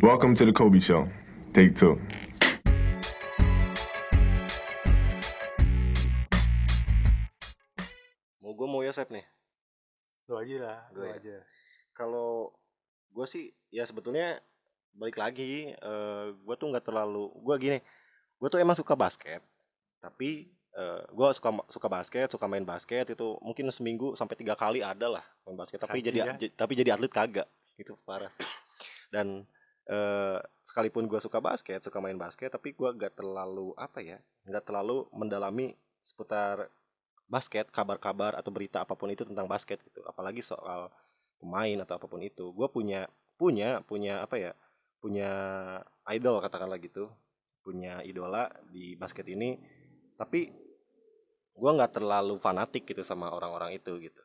Welcome to the Kobe Show. Take two. Mau gue mau Yosep nih. Lu aja lah, lu Gue ya. aja. Kalau gue sih ya sebetulnya balik lagi eh gue tuh nggak terlalu gue gini gue tuh emang suka basket tapi eh gue suka suka basket suka main basket itu mungkin seminggu sampai tiga kali ada lah main basket tapi jadi ya. j- tapi jadi atlet kagak itu parah sih dan eh sekalipun gue suka basket suka main basket tapi gue gak terlalu apa ya nggak terlalu mendalami seputar basket kabar-kabar atau berita apa pun itu tentang basket gitu. Apalagi soal pemain atau apa pun itu. Gue punya punya punya apa ya punya idol katakanlah gitu. Punya idola di basket ini. Tapi gue nggak terlalu fanatik gitu sama orang-orang itu gitu.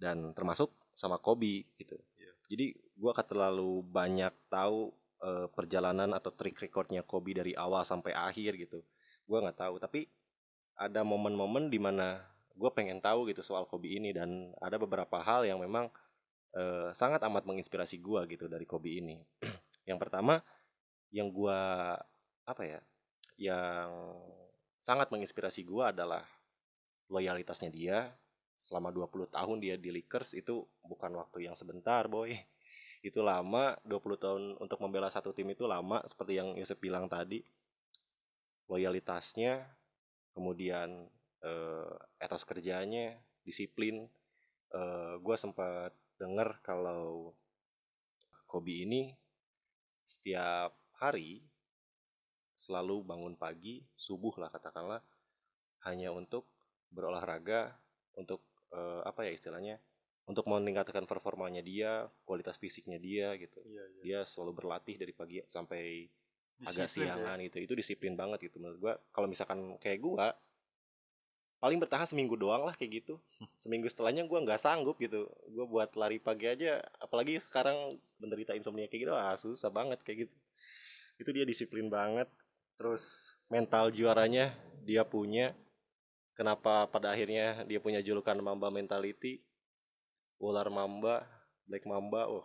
Dan termasuk sama Kobe gitu. Jadi gue gak terlalu banyak tahu eh, perjalanan atau track recordnya Kobe dari awal sampai akhir gitu. Gue nggak tahu tapi ada momen-momen di mana gue pengen tahu gitu soal Kobe ini dan ada beberapa hal yang memang eh, sangat amat menginspirasi gue gitu dari Kobe ini. Yang pertama yang gue apa ya yang sangat menginspirasi gue adalah loyalitasnya dia. Selama 20 tahun dia di Lakers itu bukan waktu yang sebentar boy itu lama 20 tahun untuk membela satu tim itu lama seperti yang Yosef bilang tadi. Loyalitasnya kemudian eh, etos kerjanya disiplin. Eh, gue sempat dengar kalau Kobe ini setiap hari selalu bangun pagi subuh lah katakanlah hanya untuk berolahraga untuk eh, apa ya istilahnya untuk meningkatkan performanya dia kualitas fisiknya dia gitu. Iya, iya. dia selalu berlatih dari pagi sampai agak Disiplin ya. siangan gitu. Itu disiplin banget gitu menurut gua. Kalau misalkan kayak gua paling bertahan seminggu doang lah kayak gitu. Seminggu setelahnya gua nggak sanggup gitu. Gua buat lari pagi aja apalagi sekarang menderita insomnia kayak gitu ah susah banget kayak gitu. Itu dia disiplin banget. Terus mental juaranya dia punya. Kenapa pada akhirnya dia punya julukan Mamba Mentality ular Mamba Black Mamba oh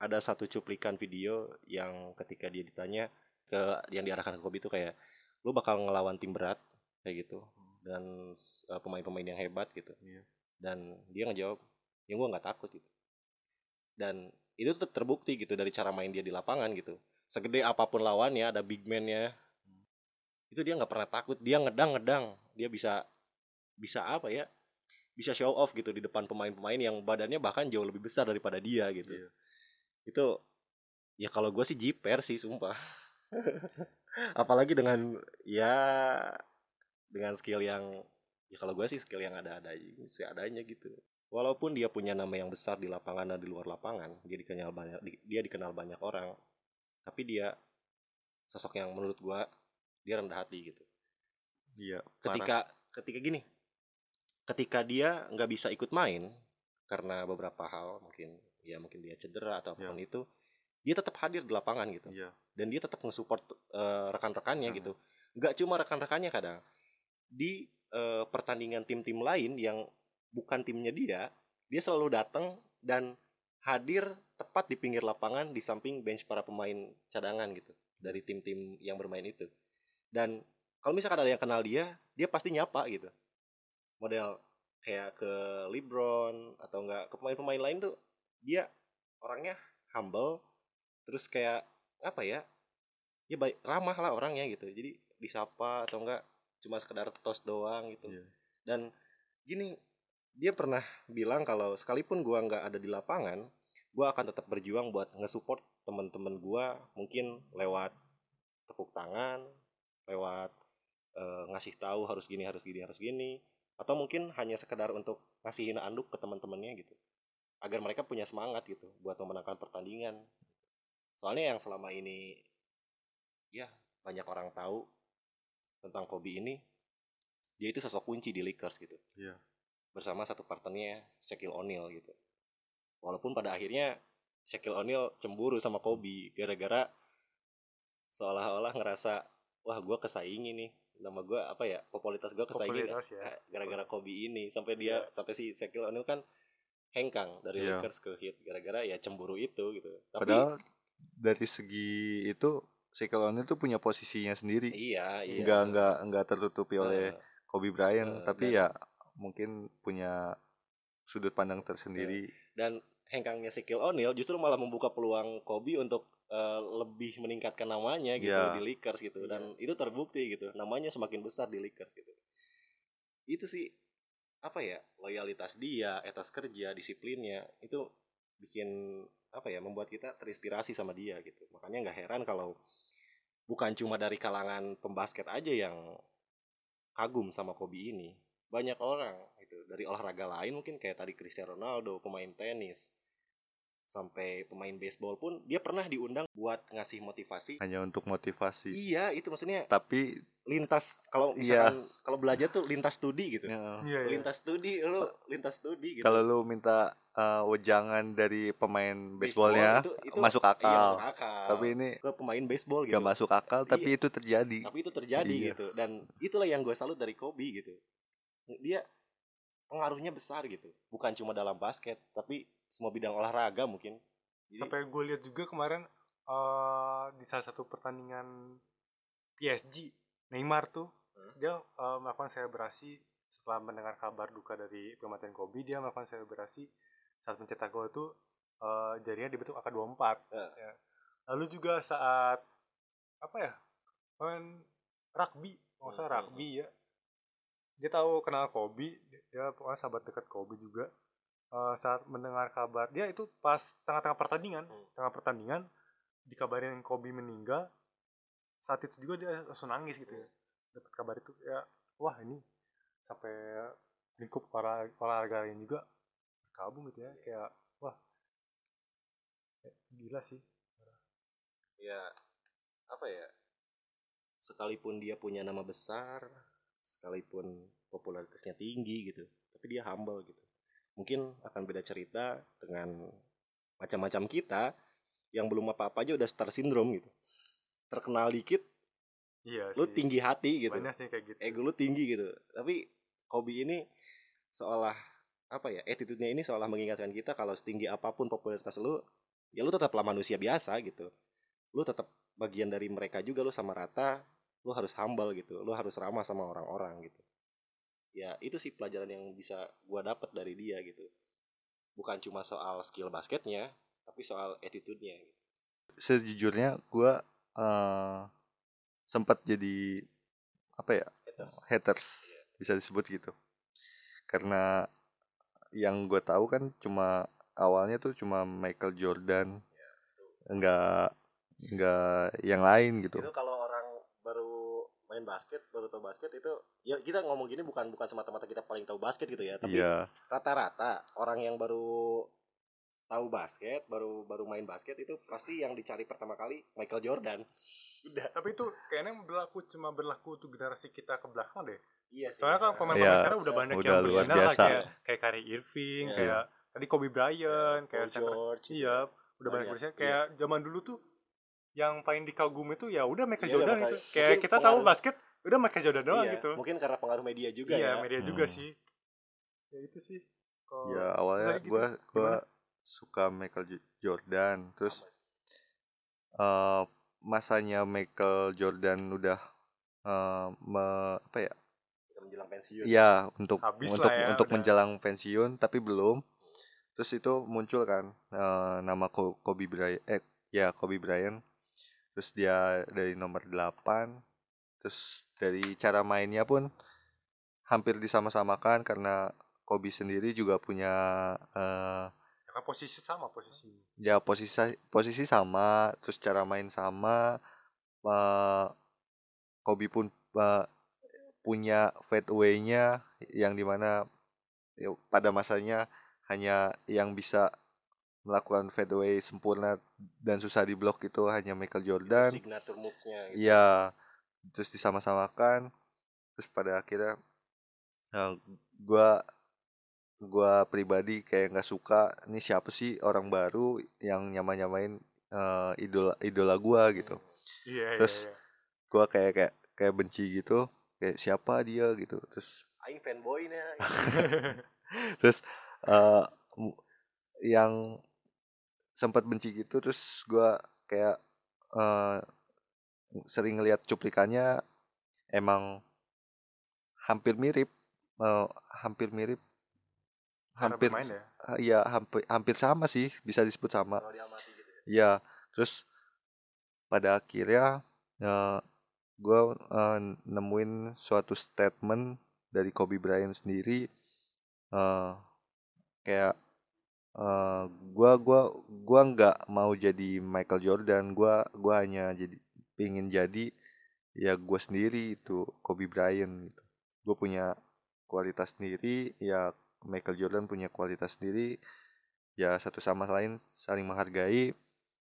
ada satu cuplikan video yang ketika dia ditanya ke yang diarahkan ke Kobe itu kayak lu bakal ngelawan tim berat kayak gitu. Dan uh, pemain-pemain yang hebat gitu. Iya. dan dia ngejawab ya gua nggak takut gitu. Dan itu tetap terbukti gitu dari cara main dia di lapangan gitu. Segede apa pun lawannya ada big man-nya. Itu dia nggak pernah takut. Dia ngedang ngedang dia bisa bisa apa ya bisa show off gitu di depan pemain-pemain yang badannya bahkan jauh lebih besar daripada dia gitu Iya. itu ya kalau gue sih jiper sih sumpah apalagi dengan ya dengan skill yang ya kalau gue sih skill yang ada-ada aja seadanya gitu walaupun dia punya nama yang besar di lapangan dan di luar lapangan dia dikenal banyak di- dia dikenal banyak orang tapi dia sosok yang menurut gue dia rendah hati gitu Iya. ketika ketika gini ketika dia nggak bisa ikut main karena beberapa hal mungkin ya mungkin dia cedera atau apa pun itu dia tetap hadir di lapangan gitu. Iya. dan dia tetap nge-support eh, rekan-rekannya Hmm. gitu. Nggak cuma rekan-rekannya kadang. Di eh, pertandingan tim-tim lain yang bukan timnya dia dia selalu datang dan hadir tepat di pinggir lapangan di samping bench para pemain cadangan gitu dari tim-tim yang bermain itu. Dan kalau misalkan ada yang kenal dia dia pasti nyapa gitu model kayak ke LeBron atau enggak ke pemain-pemain lain tuh dia orangnya humble terus kayak apa ya ya baik ramah lah orangnya gitu. Jadi disapa atau enggak cuma sekedar tos doang gitu. Iya. dan gini dia pernah bilang kalau sekalipun gua nggak ada di lapangan gua akan tetap berjuang buat nge-support teman-teman gua mungkin lewat tepuk tangan lewat eh, ngasih tahu harus gini harus gini harus gini atau mungkin hanya sekedar untuk ngasihin anduk ke teman-temannya gitu. Agar mereka punya semangat gitu buat memenangkan pertandingan. Soalnya yang selama ini ya banyak orang tahu tentang Kobe ini dia itu sosok kunci di Lakers gitu. Iya. bersama satu partnernya Shaquille O'Neal gitu. Walaupun pada akhirnya Shaquille O'Neal cemburu sama Kobe gara-gara seolah-olah ngerasa wah gue kesaingi nih nama gue apa ya popularitas gue kesaingi Popularitas ya. eh, gara-gara Kobe ini sampai dia sampai si Shaquille O'Neal kan hengkang dari Iya. Lakers ke Heat gara-gara ya cemburu itu gitu. Tapi Padahal dari segi itu Shaquille O'Neal tuh punya posisinya sendiri. Iya iya. Nggak nggak nggak tertutupi oleh Eh, Kobe Bryant eh, tapi dan- ya mungkin punya sudut pandang tersendiri. Dan hengkangnya Shaquille O'Neal justru malah membuka peluang Kobe untuk eh, lebih meningkatkan namanya gitu Iya. di Lakers gitu. Dan itu terbukti gitu namanya semakin besar di Lakers gitu. Itu sih apa ya loyalitas dia etos kerja disiplinnya itu bikin apa ya membuat kita terinspirasi sama dia gitu. Makanya nggak heran kalau bukan cuma dari kalangan pembasket aja yang kagum sama Kobe ini. Banyak orang itu dari olahraga lain mungkin kayak tadi Cristiano Ronaldo pemain tenis sampai pemain baseball pun dia pernah diundang buat ngasih motivasi. Hanya untuk motivasi. Iya itu maksudnya tapi lintas kalau Iya. misalkan kalau belajar tuh lintas studi gitu. Ya, Iya, iya. lintas studi lu lintas studi gitu. Kalau lu minta uh, wejangan dari pemain Baseball baseballnya itu- itu- masuk iya, akal masuk akal. tapi ini ke pemain baseball gitu. gak masuk akal tapi Iya. itu terjadi. Tapi itu terjadi Iya. gitu. Dan itulah yang gue salut dari Kobe gitu. Dia pengaruhnya besar gitu. Bukan cuma dalam basket tapi semua bidang olahraga mungkin Jadi, sampai gue lihat juga kemarin eh di salah satu pertandingan PSG Neymar tuh Hmm. dia eh, melakukan selebrasi setelah mendengar kabar duka dari kematian Kobe dia melakukan selebrasi saat mencetak gol itu eh, jarinya dibentuk angka 24 Eh. ya. lalu juga saat apa ya main rugby nggak usah Hmm, hmm, rugby ya dia tahu kenal Kobe dia pokoknya sahabat dekat Kobe juga Eh, saat mendengar kabar dia itu pas tengah-tengah pertandingan Hmm. tengah pertandingan dikabarin Kobe meninggal saat itu juga dia langsung nangis gitu ya dapat kabar itu ya wah ini sampai lingkup olahraga, olahraga lain juga berkabung gitu ya kayak wah gila sih. Ya apa ya sekalipun dia punya nama besar sekalipun popularitasnya tinggi gitu tapi dia humble gitu mungkin akan beda cerita dengan macam-macam kita yang belum apa-apa aja udah star syndrome gitu. Terkenal dikit iya lu sih. tinggi hati gitu. Banyak sih kayak gitu. Ego lu tinggi gitu. Tapi Kobe ini seolah apa ya attitude-nya ini seolah mengingatkan kita kalau setinggi apa pun popularitas lu ya lu tetaplah manusia biasa gitu. Lu tetap bagian dari mereka juga lu sama rata lu harus humble gitu. Lu harus ramah sama orang-orang gitu ya itu sih pelajaran yang bisa gua dapat dari dia gitu. Bukan cuma soal skill basketnya tapi soal attitude-nya gitu. sejujurnya gua uh, sempat jadi apa ya Haters. haters bisa disebut gitu. Karena yang gue tahu kan cuma awalnya tuh cuma Michael Jordan nggak nggak yang lain gitu. Itu kalau main basket baru tahu basket itu ya kita ngomong gini bukan bukan semata-mata kita paling tahu basket gitu ya tapi iya. rata-rata orang yang baru tahu basket baru baru main basket itu pasti yang dicari pertama kali Michael Jordan. Udah tapi itu kayaknya berlaku cuma berlaku untuk generasi kita ke belakang deh. Iya sih. Soalnya kan pemain-pemain Iya, sekarang udah banyak udah yang luar bersinar lah kayak kayak Kyrie Irving Iya. kayak tadi Kobe Bryant kayak Paul George iya udah banyak Banyak, bersinar iya. kayak zaman dulu tuh yang paling dikagumi tuh ya udah Michael Iya, Jordan gitu. Kayak mungkin kita tahu pengaruh- basket udah Michael Jordan doang Iya, gitu. mungkin karena pengaruh media juga iya ya. media juga Hmm. sih. Ya itu sih. Kalau ya awalnya Lagi gitu, gua gua gimana? suka Michael Jo- Jordan terus eh masanya Michael Jordan udah eh, me- apa ya? Menjelang pensiun. Iya untuk Habis untuk ya, untuk udah. menjelang pensiun tapi belum. Terus itu muncul kan eh, nama Ko- Kobe Bryant eh ya Kobe Bryant. Terus dia dari nomor 8. Terus dari cara mainnya pun hampir disama-samakan karena Kobe sendiri juga punya ya kan posisi sama posisi ya posisi posisi sama, terus cara main sama. eh, Kobe pun eh, punya fadeaway-nya yang di mana ya, pada masanya hanya yang bisa melakukan fadeaway sempurna dan susah diblok itu hanya Michael Jordan. signature moves-nya gitu. Iya, terus disama-samakan. Terus pada akhirnya eh, gua gua pribadi kayak nggak suka ini siapa sih orang baru yang nyama-nyamain eh, idola idola gua gitu. iya Terus- iya, iya. Gua kayak kayak kayak benci gitu. Kayak siapa dia gitu. Terus aing fanboy-nya terus eh, mu- yang sempat benci gitu terus gua kayak eh, sering ngelihat cuplikannya emang hampir mirip eh, hampir mirip Cara hampir bermain ya iya hampir hampir sama sih bisa disebut sama gitu ya. Iya, terus pada akhirnya gue nemuin suatu statement dari Kobe Bryant sendiri eh, kayak eh, gua gua gua nggak mau jadi Michael Jordan, gua gua hanya jadi ingin jadi ya gue sendiri itu Kobe Bryant gitu. Gue punya kualitas sendiri, ya Michael Jordan punya kualitas sendiri, ya satu sama lain saling menghargai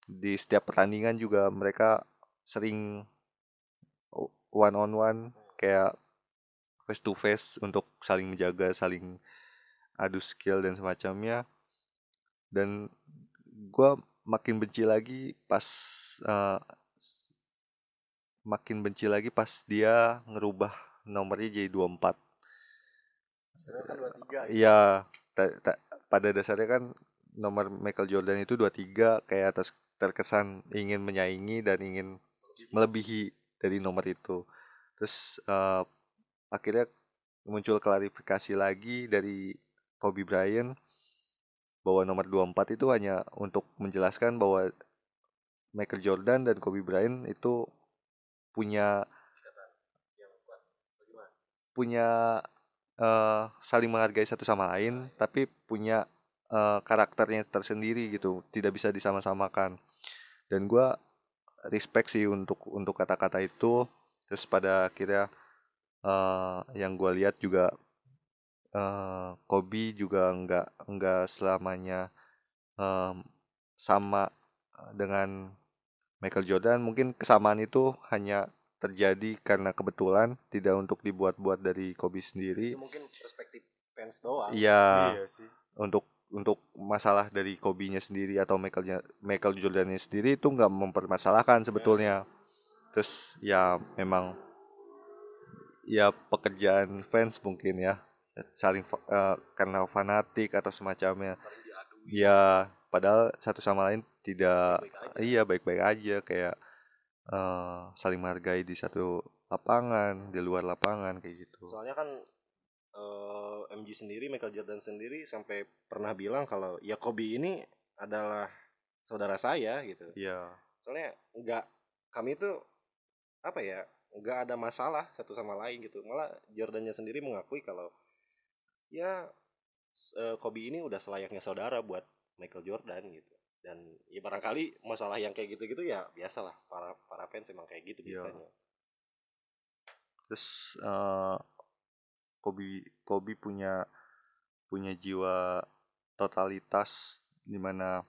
di setiap pertandingan juga mereka sering one on one kayak face to face untuk saling menjaga, saling adu skill dan semacamnya. Dan gua makin benci lagi pas s- makin benci lagi pas dia ngerubah nomornya jadi 24. Sebenarnya kan 23. Iya, ta- pada dasarnya kan nomor Michael Jordan itu 23 kayak atas terkesan ingin menyaingi dan ingin melebihi dari nomor itu. Terus eh, akhirnya muncul klarifikasi lagi dari Kobe Bryant bahwa nomor 24 itu hanya untuk menjelaskan bahwa Michael Jordan dan Kobe Bryant itu punya punya eh, saling menghargai satu sama lain, tapi punya eh, karakternya tersendiri gitu, tidak bisa disama-samakan. Dan gua respect sih untuk untuk kata-kata itu. Terus pada akhirnya eh, yang gua lihat juga eh, Kobe juga nggak nggak selamanya em, sama dengan Michael Jordan. Mungkin kesamaan itu hanya terjadi karena kebetulan, tidak untuk dibuat-buat dari Kobe sendiri. Itu mungkin perspektif fans doang. Iya, iya sih untuk untuk masalah dari Kobe-nya sendiri atau Michael Michael Jordan-nya sendiri itu nggak mempermasalahkan sebetulnya. Terus ya memang ya pekerjaan fans mungkin ya saling fa- eh, karena fanatik atau semacamnya. Ya padahal satu sama lain tidak aja. iya baik-baik aja kayak eh, saling menghargai di satu lapangan, di luar lapangan kayak gitu. Soalnya kan eh, MG sendiri, Michael Jordan sendiri sampai pernah bilang kalau ya Kobe ini adalah saudara saya gitu. Iya. Soalnya nggak kami itu apa ya nggak ada masalah satu sama lain gitu. Malah Jordannya sendiri mengakui kalau ya eh, Kobe ini udah selayaknya saudara buat Michael Jordan gitu. Dan ya barangkali masalah yang kayak gitu-gitu ya biasalah para para fans emang kayak gitu Iya. biasanya. Terus eh, Kobe Kobe punya punya jiwa totalitas di mana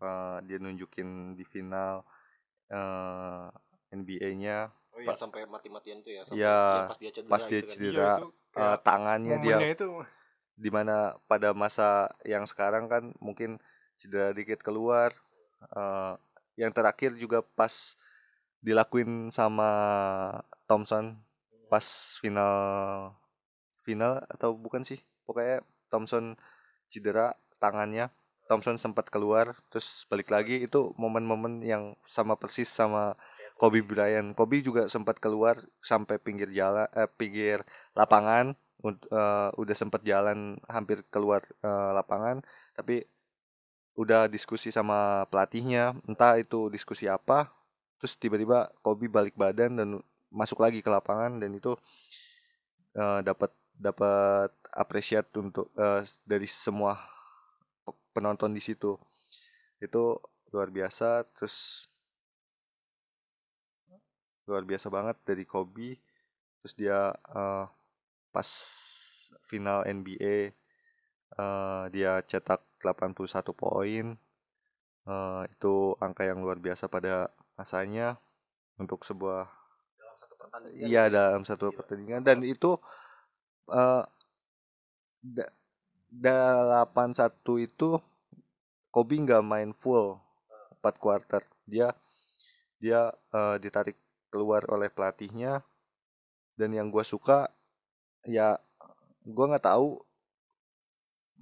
eh, dia nunjukin di final eh, NBA-nya Oh iya sampai mati-matian tuh ya sampai Iya, ya pas dia cedera pas dia gitu kan. cedera. itu kayak tangannya dia itu di mana pada masa yang sekarang kan mungkin cedera dikit keluar eh, yang terakhir juga pas dilakuin sama Thompson pas final final atau bukan sih pokoknya Thompson cedera tangannya Thompson sempat keluar terus balik lagi itu momen-momen yang sama persis sama Kobe Bryant. Kobe juga sempat keluar sampai pinggir jalan eh, pinggir lapangan eh, udah sempat jalan hampir keluar eh, lapangan tapi udah diskusi sama pelatihnya entah itu diskusi apa terus tiba-tiba Kobe balik badan dan masuk lagi ke lapangan dan itu eh, dapat dapat apresiat untuk eh, dari semua pe- penonton di situ. Itu luar biasa terus luar biasa banget dari Kobe terus dia eh, pas final NBA eh, dia cetak 81 poin Eh, itu angka yang luar biasa pada masanya untuk sebuah dalam satu pertandingan Iya gitu. dalam satu Gila. pertandingan dan itu eh da- delapan satu itu Kobe nggak main full empat quarter dia dia eh, ditarik keluar oleh pelatihnya. Dan yang gua suka ya gua nggak tahu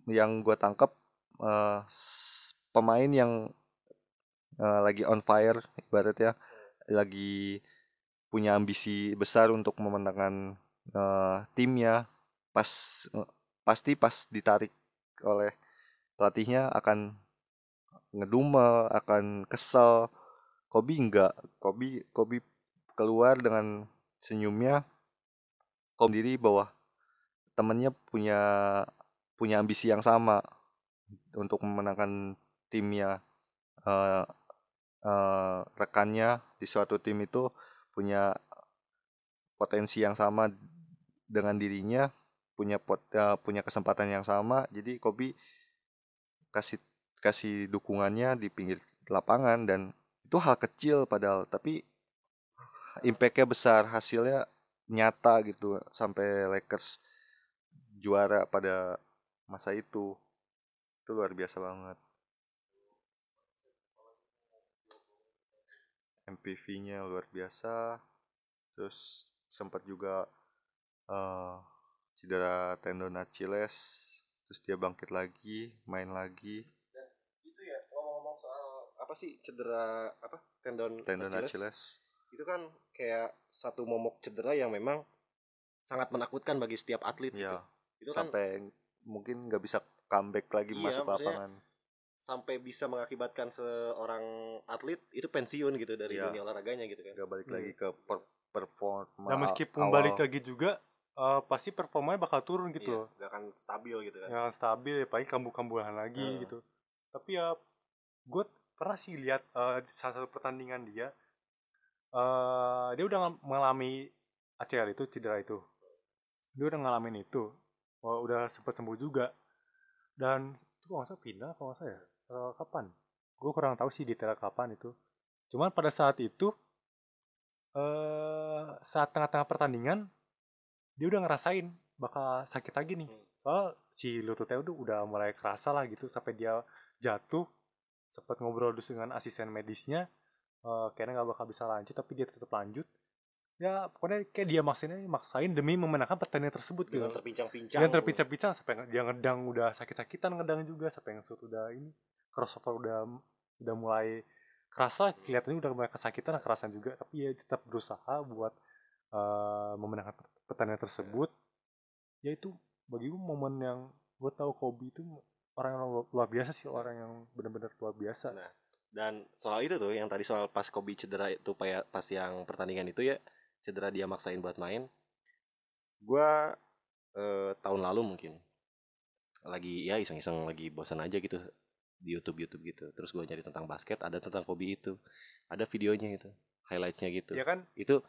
yang gua tangkap eh, s- pemain yang eh, lagi on fire ibaratnya lagi punya ambisi besar untuk memenangkan eh, timnya pas eh, pasti pas ditarik oleh pelatihnya akan ngedumel akan kesel. Kobe enggak Kobe Kobe keluar dengan senyumnya Kobe diri bahwa temennya punya punya ambisi yang sama untuk memenangkan timnya eh eh, rekannya di suatu tim itu punya potensi yang sama dengan dirinya punya pot, eh, punya kesempatan yang sama. Jadi Kobe kasih kasih dukungannya di pinggir lapangan dan itu hal kecil padahal tapi impactnya besar hasilnya nyata gitu sampai Lakers juara pada masa itu. Itu luar biasa banget. MPV-nya luar biasa terus sempat juga eh cedera tendon Achilles terus dia bangkit lagi main lagi. Itu ya ngomong-ngomong soal apa sih cedera apa tendon tendon Achilles, Achilles itu kan kayak satu momok cedera yang memang sangat menakutkan bagi setiap atlet gitu. ya itu kan sampai mungkin nggak bisa comeback lagi Iya, masuk lapangan sampai bisa mengakibatkan seorang atlet itu pensiun gitu dari Iya. dunia olahraganya gitu kan nggak balik Hmm. lagi ke per performa Dan meskipun awal. balik lagi juga eh, pasti performanya bakal turun gitu Iya, loh. nggak akan stabil gitu kan Yang stabil ya paling kambuh-kambuhan lagi Heeh. gitu. Tapi ya gue pernah sih lihat eh, di salah satu pertandingan dia eh dia udah ng- mengalami ACL itu cedera itu. Dia udah ngalamin itu. Oh, udah sempet sembuh juga. Dan itu kalau nggak pindah kalau nggak ya. Eh, kapan? Gue kurang tahu sih detail kapan itu. Cuman pada saat itu eh saat tengah-tengah pertandingan dia udah ngerasain bakal sakit lagi nih. Hmm. Soal si lututnya udah udah mulai kerasa lah gitu sampai dia jatuh sempat ngobrol dulu dengan asisten medisnya eh kayaknya nggak bakal bisa lanjut tapi dia tetap lanjut. Ya pokoknya kayak dia maksain maksain demi memenangkan pertandingan tersebut gitu. Dengan terpincang-pincang. Dia terpincang-pincang sampai dia ngedang udah sakit-sakitan ngedang juga sampai ngesut udah ini crossover udah udah mulai kerasa kelihatannya udah mulai kesakitan kerasan juga. Tapi ya tetap berusaha buat eh, memenangkan pertandingan tersebut. Ya itu bagi gue momen yang gue tahu Kobe itu orang yang luar biasa sih orang yang benar-benar luar biasa. Nah, dan soal itu tuh yang tadi soal pas Kobe cedera itu pas yang pertandingan itu ya cedera dia maksain buat main. Gua eh, tahun lalu mungkin lagi ya iseng-iseng lagi bosan aja gitu di YouTube YouTube gitu. Terus gue nyari tentang basket ada tentang Kobe itu ada videonya itu highlightnya gitu. Ya kan? Itu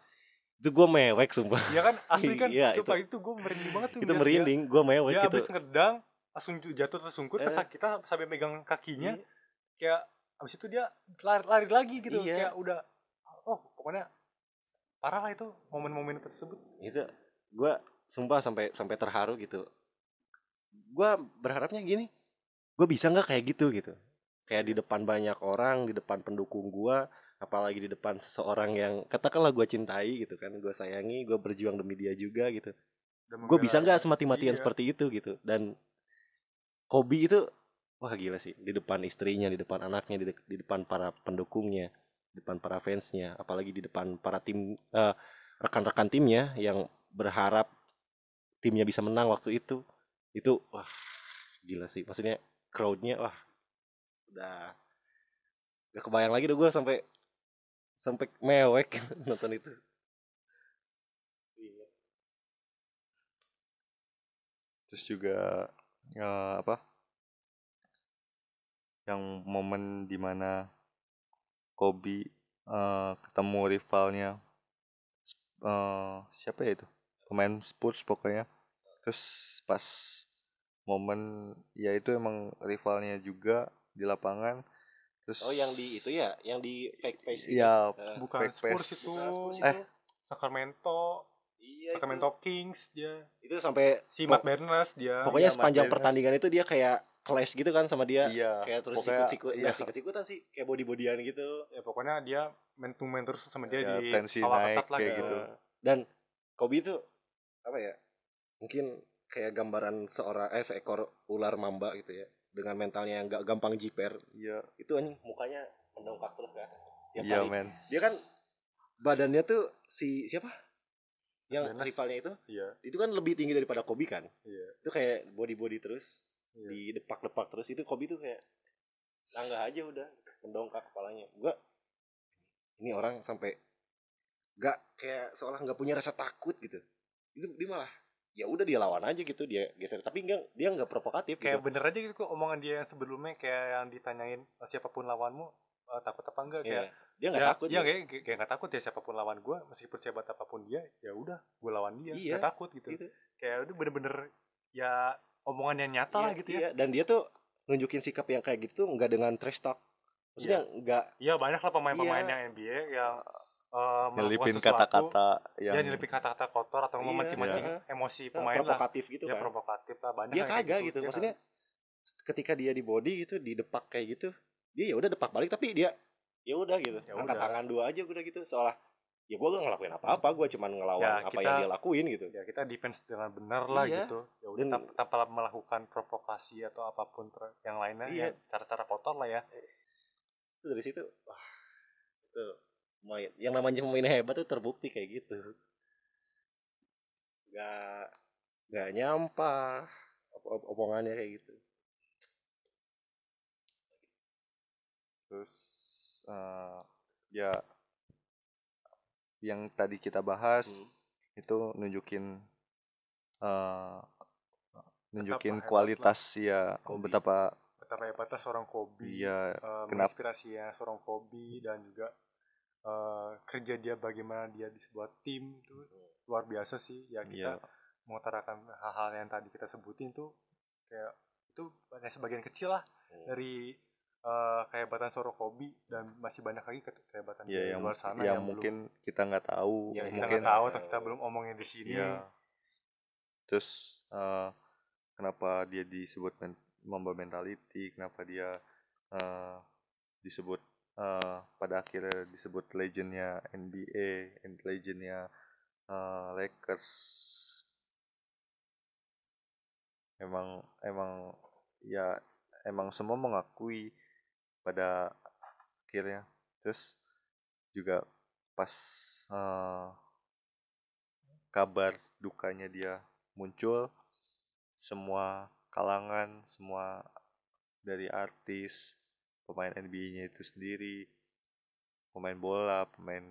itu gue mewek sumpah. Ya kan? Asli kan? Iya, sumpah itu, gue merinding banget tuh itu merinding gue mewek dia gitu. abis ngedang langsung jatuh tersungkur Eh. kesakitan sampai megang kakinya Iya. kayak abis itu dia lari, lari lagi gitu Iya. kayak udah oh pokoknya parah lah itu momen-momen tersebut. Itu gue sumpah sampai sampai terharu gitu. Gue berharapnya gini gue bisa nggak kayak gitu gitu? Kayak di depan banyak orang di depan pendukung gue apalagi di depan seseorang yang katakanlah gue cintai gitu kan gue sayangi gue berjuang demi dia juga gitu. Gue bisa nggak semati-matian Iya. seperti itu gitu? Dan Kobe itu wah gila sih. Di depan istrinya di depan anaknya di, de- di depan para pendukungnya di depan para fansnya apalagi di depan para tim eh, rekan-rekan timnya yang berharap timnya bisa menang waktu itu. Itu wah gila sih. Maksudnya crowdnya wah udah gak kebayang lagi deh gue sampai sampai mewek nonton itu. Terus juga eh, apa yang momen di mana Kobe eh, ketemu rivalnya eh, siapa ya itu? Pemain Spurs pokoknya. Terus pas momen ya itu emang rivalnya juga di lapangan. Terus oh yang di itu ya yang di fake face itu ya? Eh, bukan Fake Spurs face. itu. Bukan Spurs Eh, itu. Sacramento. Iya itu. Sacramento Kings dia. Itu sampai si Matt Barnes dia. pokoknya Iya, sepanjang Martinez. pertandingan itu dia kayak clash gitu kan sama dia. Iya kayak terus sikut-sikut iya, sikut-sikutan sih kayak body bodyan gitu. Ya pokoknya dia main to main terus sama dia Ya, di tensi naik ketat lah kayak gitu. gitu. dan Kobe itu apa ya mungkin kayak gambaran seorang eh seekor ular mamba gitu ya. Dengan mentalnya yang nggak gampang jiper. Iya. Itu anjing mukanya mendongkak terus ke atas. Tiap Iya kali. men. dia kan badannya tuh si siapa? Yang Jonas. rivalnya itu Iya, itu kan lebih tinggi daripada Kobe kan? Iya. itu kayak body body terus Iya. di depak-depak terus itu Kobe tuh kayak tangga aja udah mendongkak kepalanya gua ini orang sampai nggak kayak seolah nggak punya rasa takut gitu itu dia malah ya udah dia lawan aja gitu dia geser tapi enggak dia nggak provokatif Kayak gitu bener aja gitu omongan dia yang sebelumnya kayak yang ditanyain "Eh, siapa pun lawanmu eh, takut apa enggak Iya. kayak dia nggak ya, takut Iya gitu. kayak kayak- nggak takut ya siapa pun lawan gue meskipun sehebat apa pun dia ya udah gue lawan dia Iya, takut gitu. gitu. Kayak udah bener-bener ya omongan yang nyata lah Iya, gitu ya. iya. dan dia tuh nunjukin sikap yang kayak gitu tuh nggak dengan trash talk maksudnya nggak Iya banyak lah pemain-pemain Iya. yang NBA yang eh, melakukan Nyelipin kata-kata ya yang nyelipin kata-kata kotor atau Iya, memancing-mancing iya. emosi pemain lah. provokatif gitu Ya kan provokatif lah banyak dia kagak gitu, Dia maksudnya ketika dia di body gitu di depak kayak gitu dia ya udah depak balik tapi dia ya udah gitu Ya angkat udah. tangan dua aja udah gitu seolah ya gue gak ngelakuin apa-apa gue cuman ngelawan Ya, apa kita- yang dia lakuin gitu. ya kita defense dengan benar lah Iya. gitu. Ya udah tanpa, tanpa melakukan provokasi atau apa pun ter- yang lainnya Iya. ya cara-cara kotor lah ya. Itu dari situ wah itu main yang namanya pemain hebat tuh terbukti kayak gitu. Nggak nggak nyampah op- omongannya kayak gitu. Terus eh, ya yang tadi kita bahas Hmm. itu nunjukin eh nunjukin hebat kualitas ya Kobe. betapa betapa hebatnya seorang Kobe Iya, eh, kenapa- menginspirasinya seorang Kobe dan juga eh, kerja dia bagaimana dia di sebuah tim itu luar biasa sih ya kita Iya. mengutarakan hal-hal yang tadi kita sebutin tuh kayak itu hanya sebagian kecil lah Hmm. dari eh, kehebatan seorang Kobe dan masih banyak lagi ke- kehebatan ya di yang luar sana yang belum- mungkin kita nggak tahu Yang kita mungkin nggak tahu atau kita belum omongin di sini Iya. Terus eh, kenapa dia disebut men- Mamba mentality? Kenapa dia eh, disebut eh, pada akhirnya disebut legendnya NBA, and legendnya eh, Lakers? Emang emang ya emang semua mengakui pada akhirnya. Terus juga pas eh, kabar dukanya dia muncul semua kalangan semua dari artis pemain NBA-nya itu sendiri pemain bola pemain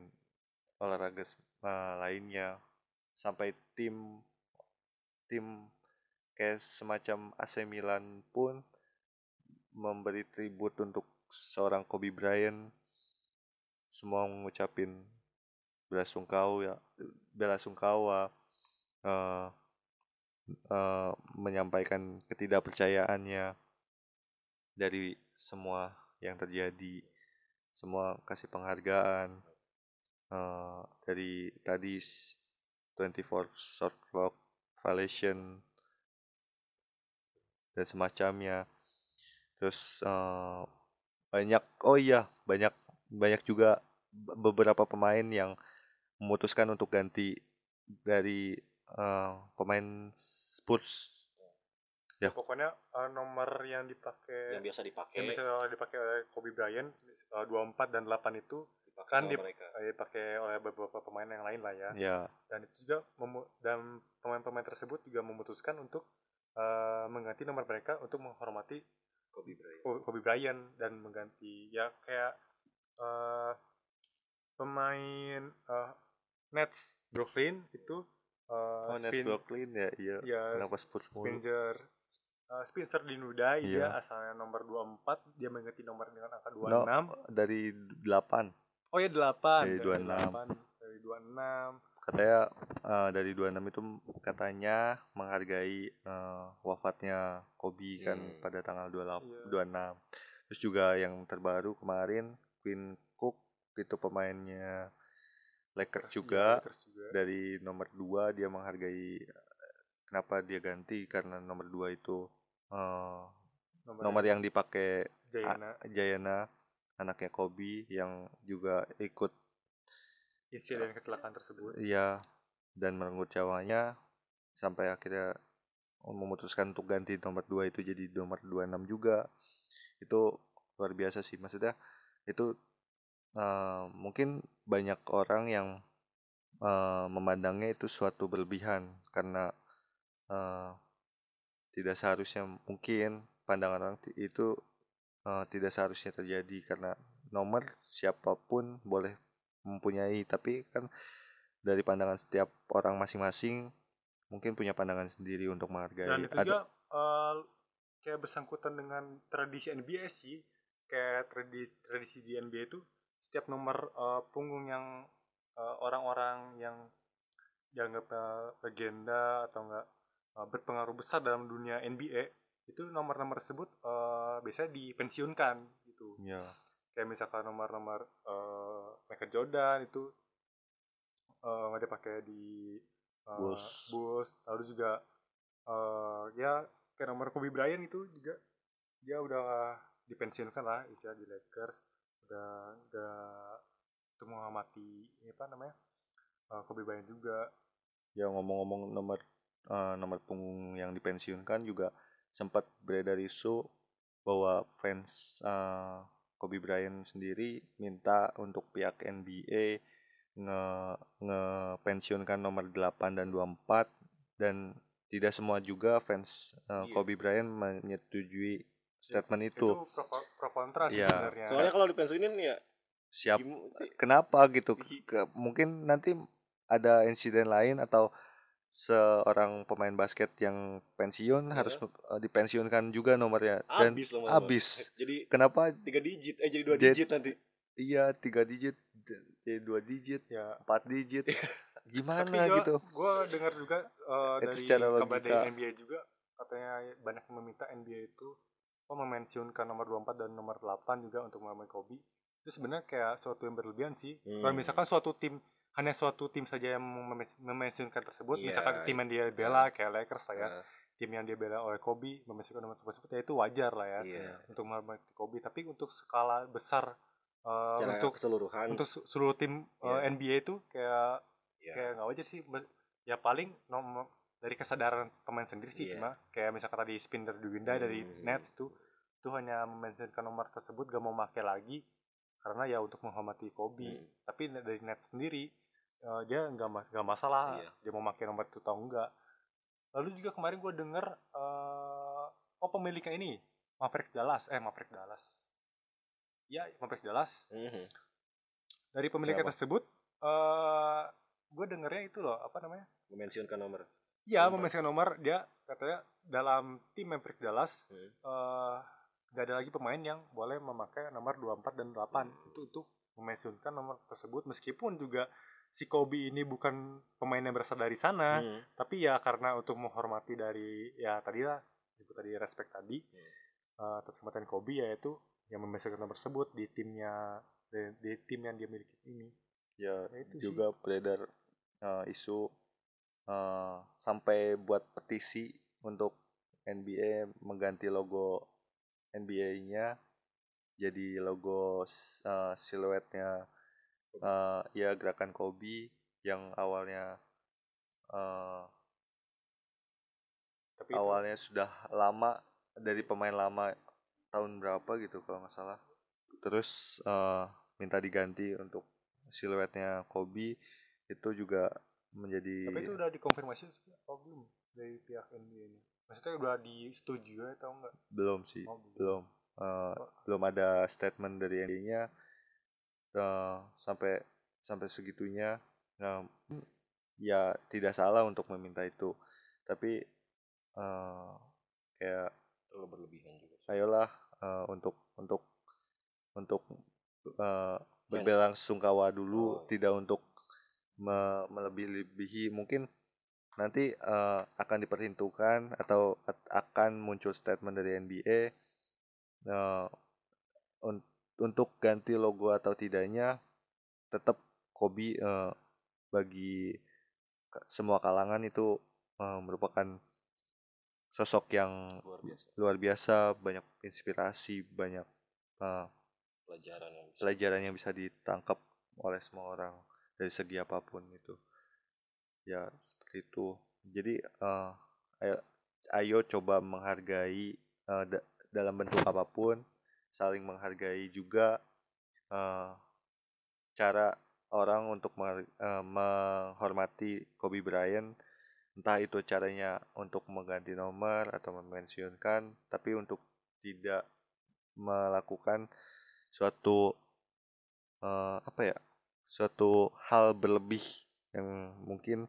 olahraga eh, lainnya sampai tim tim kayak semacam AC Milan pun memberi tribut untuk seorang Kobe Bryant semua mengucapin belasungkawa ya belasungkawa eh, eh, menyampaikan ketidakpercayaannya dari semua yang terjadi semua kasih penghargaan eh, dari tadi s- 24 shot clock violation dan semacamnya. Terus eh, banyak oh iya banyak banyak juga be- beberapa pemain yang memutuskan untuk ganti dari eh, pemain Spurs. Ya. pokoknya eh, nomor yang dipakai yang biasa dipakai yang bisa dipakai oleh Kobe Bryant eh, 24 dan 8 itu dipakai kan mereka. dipakai oleh beberapa pemain yang lain lah ya. Ya. Dan itu juga dan pemain-pemain tersebut juga memutuskan untuk eh, mengganti nomor mereka untuk menghormati Kobe Bryant. Ko- Kobe Bryant dan mengganti ya kayak eh, pemain eh, Nets Brooklyn itu eh, oh Nets spin Brooklyn ya iya. ya kenapa Spurs mulu? Spencer eh, Spencer Dinwiddie dia Iya. asalnya nomor 24 dia mengganti nomor dengan angka 26 No, dari 8 oh ya 8 Dari 26. dari 26 katanya eh, dari 26 itu katanya menghargai eh, wafatnya Kobe kan Hmm. pada tanggal 28 Iya. 26 terus juga yang terbaru kemarin Quinn Cook itu pemainnya Lakers Lakers juga Lakers juga. dari nomor 2 dia menghargai eh, kenapa dia ganti karena nomor 2 itu eh, nomor yang dipakai Jayana Jayana anaknya Kobe yang juga ikut insiden kecelakaan tersebut Iya, dan merenggut nyawanya sampai akhirnya memutuskan untuk ganti nomor 2 itu jadi nomor 26 juga. Itu luar biasa sih. Maksudnya itu eh, mungkin banyak orang yang eh, memandangnya itu suatu berlebihan karena eh, tidak seharusnya mungkin pandangan orang itu eh, tidak seharusnya terjadi karena nomor siapa pun boleh mempunyai tapi kan dari pandangan setiap orang masing-masing mungkin punya pandangan sendiri untuk menghargai. Dan itu juga eh, kayak bersangkutan dengan tradisi NBA sih. Kayak tradisi tradisi di NBA itu setiap nomor eh, punggung yang eh, orang-orang yang dianggap eh, legenda atau enggak eh, berpengaruh besar dalam dunia NBA itu nomor-nomor tersebut eh, biasanya dipensiunkan gitu. Ya kayak misalkan nomor-nomor Michael Jordan itu eh, nggak dipakai di eh, Bulls. Bulls. lalu juga eh, ya kayak nomor Kobe Bryant itu juga dia udah dipensiunkan lah istilah di Lakers udah udah untuk mengamati ini apa namanya eh, Kobe Bryant juga ya ngomong-ngomong nomor eh, nomor punggung yang dipensiunkan juga sempat beredar isu bahwa fans eh, Kobe Bryant sendiri minta untuk pihak NBA nge ngepensiunkan nomor 8 dan 24 dan tidak semua juga fans eh, Iya. Kobe Bryant menyetujui statement itu. itu pro, pro kontra sih Iya. sebenarnya Soalnya kalau dipensiunin ya Siap kenapa gitu Iya. Ke- mungkin nanti ada insiden lain atau seorang pemain basket yang pensiun Iya. harus uh, dipensiunkan juga nomornya dan abis abis. Jadi kenapa tiga digit eh jadi dua Jet- digit nanti. iya tiga digit jadi dua digit ya empat digit gimana Tapi gitu gue dengar juga uh, Itu dari secara kabar dari NBA juga katanya banyak yang meminta NBA itu oh, memensiunkan nomor 24 dan nomor 8 juga untuk memakai Kobe. Itu sebenarnya kayak suatu yang berlebihan sih. Hmm. Kalau misalkan suatu tim hanya suatu tim saja yang memen- memensiunkan tersebut, Iya. misalkan tim yang dia bela kayak Lakers lah ya, Nah, tim yang dia bela oleh Kobe memensiunkan nomor tersebut ya itu wajar lah ya iya. untuk memakai Kobe. Tapi untuk skala besar uh, Secara untuk keseluruhan untuk se- seluruh tim uh, Iya. NBA itu kayak ya, kayak nggak wajar sih ya paling nomor dari kesadaran pemain sendiri sih Iya. cuma kayak misalkan tadi Spinder Dwinda dari Hmm. Nets itu itu hanya mentionkan nomor tersebut gak mau pakai lagi karena ya untuk menghormati Kobe Hmm. tapi dari Nets sendiri eh, dia nggak mas nggak masalah Iya. dia mau pakai nomor itu atau enggak lalu juga kemarin gue denger eh, oh pemiliknya ini Mavericks Dallas eh Mavericks Dallas ya Mavericks Dallas Mhm. dari pemiliknya Kenapa? tersebut eh gue dengernya itu loh apa namanya memensiunkan nomor. Iya, memensiunkan nomor dia katanya dalam tim Mavericks Dallas Hmm. eh nggak ada lagi pemain yang boleh memakai nomor 24 dan 8 Hmm. itu untuk memensiunkan nomor tersebut meskipun juga si Kobe ini bukan pemain yang berasal dari sana Hmm. tapi ya karena untuk menghormati dari ya tadi lah itu tadi respect tadi Hmm. eh, atas kematian Kobe yaitu yang memensiunkan nomor tersebut di timnya di, di tim yang dia miliki ini ya Ya, itu sih. juga beredar uh, isu uh, sampai buat petisi untuk NBA mengganti logo NBA-nya jadi logo uh, siluetnya uh, ya gerakan Kobe yang awalnya uh, tapi itu- awalnya sudah lama dari pemain lama tahun berapa gitu kalau nggak salah terus eh, minta diganti untuk siluetnya Kobe itu juga menjadi Tapi itu udah dikonfirmasi apa belum dari pihak NBA ini? Maksudnya udah disetujui atau enggak? belum sih Oh, belum. belum Eh, belum ada statement dari NBA-nya eh, sampai sampai segitunya nah, ya tidak salah untuk meminta itu tapi eh, kayak Terlalu berlebihan juga. ayolah eh, untuk untuk untuk eh, berbelasungkawa dulu Oh. tidak untuk me- melebih-lebihi mungkin nanti eh, akan diperhitungkan atau at- akan muncul statement dari NBA eh, un- untuk ganti logo atau tidaknya tetap Kobe eh, bagi semua kalangan itu eh, merupakan sosok yang Luar biasa. luar biasa banyak inspirasi banyak eh, Pelajaran yang bisa. pelajaran yang bisa ditangkap oleh semua orang dari segi apa pun itu ya seperti itu. Jadi eh, ayo ayo coba menghargai eh, da- dalam bentuk apa pun saling menghargai juga eh, cara orang untuk eh, menghormati Kobe Bryant. Entah itu caranya untuk mengganti nomor atau memensiunkan tapi untuk tidak melakukan suatu eh, apa ya suatu hal berlebih yang mungkin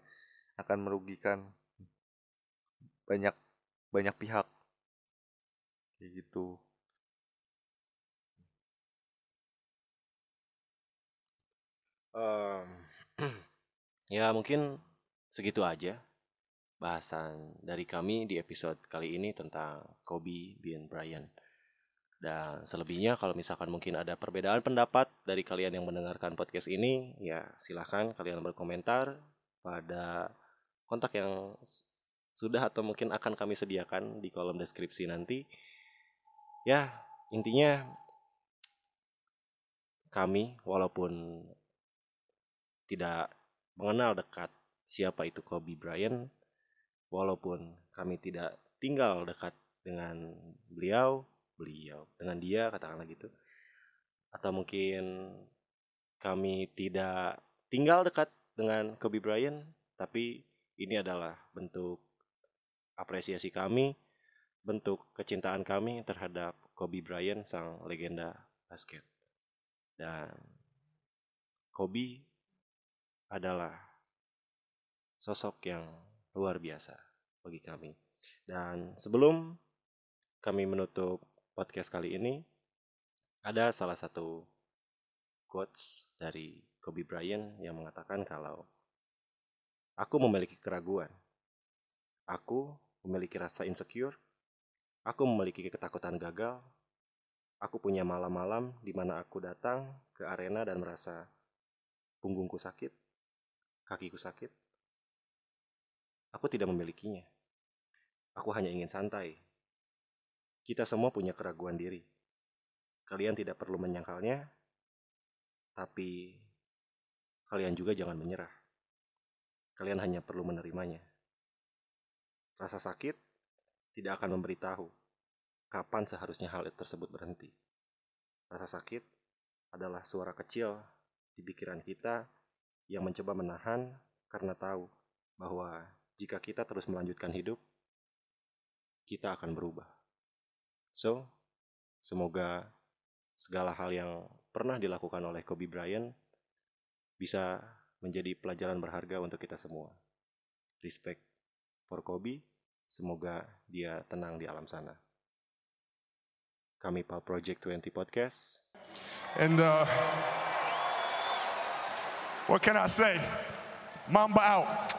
akan merugikan banyak banyak pihak kayak gitu Em, ya mungkin segitu aja bahasan dari kami di episode kali ini tentang Kobe Bean Bryant. Dan selebihnya kalau misalkan mungkin ada perbedaan pendapat dari kalian yang mendengarkan podcast ini, ya silahkan kalian berkomentar pada kontak yang sudah atau mungkin akan kami sediakan di kolom deskripsi nanti. Ya, intinya kami walaupun tidak mengenal dekat siapa itu Kobe Bryant, walaupun kami tidak tinggal dekat dengan beliau, beliau dengan dia katakanlah gitu, atau mungkin kami tidak tinggal dekat dengan Kobe Bryant, tapi ini adalah bentuk apresiasi kami, bentuk kecintaan kami terhadap Kobe Bryant sang legenda basket. Dan Kobe adalah sosok yang luar biasa bagi kami. Dan sebelum kami menutup podcast kali ini, ada salah satu quotes dari Kobe Bryant yang mengatakan kalau aku memiliki keraguan, aku memiliki rasa insecure, aku memiliki ketakutan gagal, aku punya malam-malam di mana aku datang ke arena dan merasa punggungku sakit, kakiku sakit. Aku tidak memilikinya. Aku hanya ingin santai. Kita semua punya keraguan diri. Kalian tidak perlu menyangkalnya, tapi kalian juga jangan menyerah. Kalian hanya perlu menerimanya. Rasa sakit tidak akan memberitahu kapan seharusnya hal tersebut berhenti. Rasa sakit adalah suara kecil di pikiran kita yang mencoba menahan karena tahu bahwa jika kita terus melanjutkan hidup, kita akan berubah. So, semoga segala hal yang pernah dilakukan oleh Kobe Bryant bisa menjadi pelajaran berharga untuk kita semua. Respect for Kobe, semoga dia tenang di alam sana. Kami Pal Project 20 Podcast. And uh, what can I say? Mamba out.